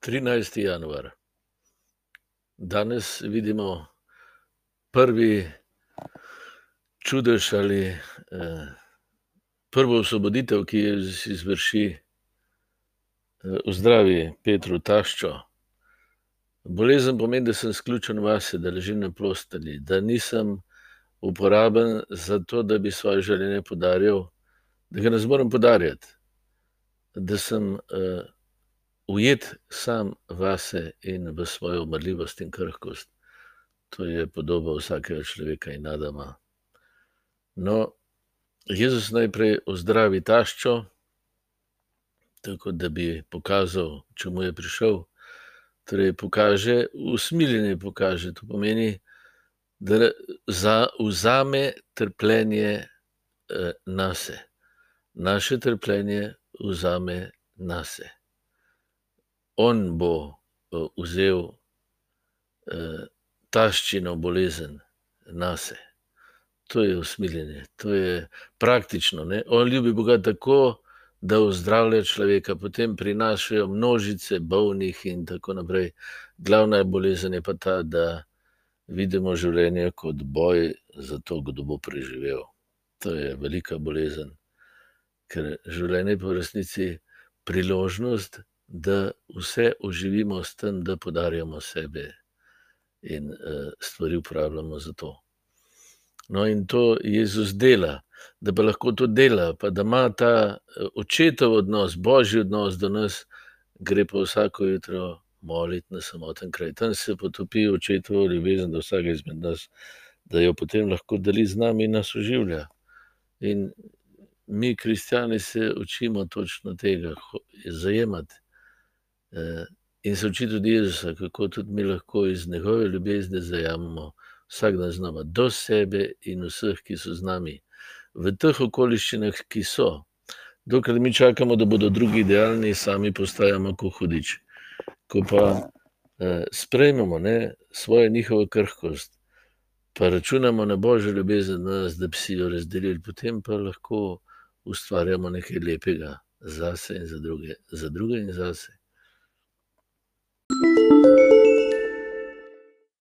13. januar. Danes vidimo prvi čudež ali eh, prvo osvoboditev, ki jo izvrši eh, v zdravi Petru Taščo. Bolezen pomeni, da sem sključen vase, da ležim na posteli, da nisem uporaben za to, da bi svoje življenje podaril, da ga ne zmorem podarjati, da sem eh, ujet sam vase in v svojo umrljivost in krhkost. To je podoba vsakega človeka in Adama. No, Jezus najprej ozdravi taščo, tako da bi pokazal, čemu je prišel. Torej, pokaže, usmiljenje pokaže. To pomeni, da vzame trpljenje eh, nase. Naše trpljenje vzame nase on bo uh, vzel uh, taščino bolezen na sebe. To je usmiljenje, to je praktično. Ne? On ljubi Boga tako, da ozdravlja človeka, potem prinašajo množice bolnih in tako naprej. Glavna bolezen je pa ta, da vidimo življenje kot boj za to, kdo bo preživel. To je velika bolezen, ker življenje je po resnici priložnost, da vse oživimo s tem, da podarjamo sebe in uh, stvari uporabljamo za to. No, in to Jezus dela, da pa lahko to dela, pa da ima ta eh, očetov odnos, božji odnos do nas, gre pa vsako jutro moliti na samoten kraj. Tam se potopi očetovo ljubezen do vsakega izmed nas, da jo potem lahko deli z nami in nas oživlja. In mi, kristijani, se učimo točno tega, zajemati in se uči tudi Jezusa, kako tudi mi lahko iz njegove ljubezni zajamemo vsak dan znova do sebe in vseh, ki so z nami. V teh okoliščinah, ki so, dokler mi čakamo, da bodo drugi idealni, sami postajamo kot hudič. Ko pa eh, sprejmemo ne, svojo njihovo krhkost, pa računamo na božjo ljubezen, nas, da bi si jo razdelili, potem pa lahko ustvarjamo nekaj lepega za sebe in za druge, za druge in za Música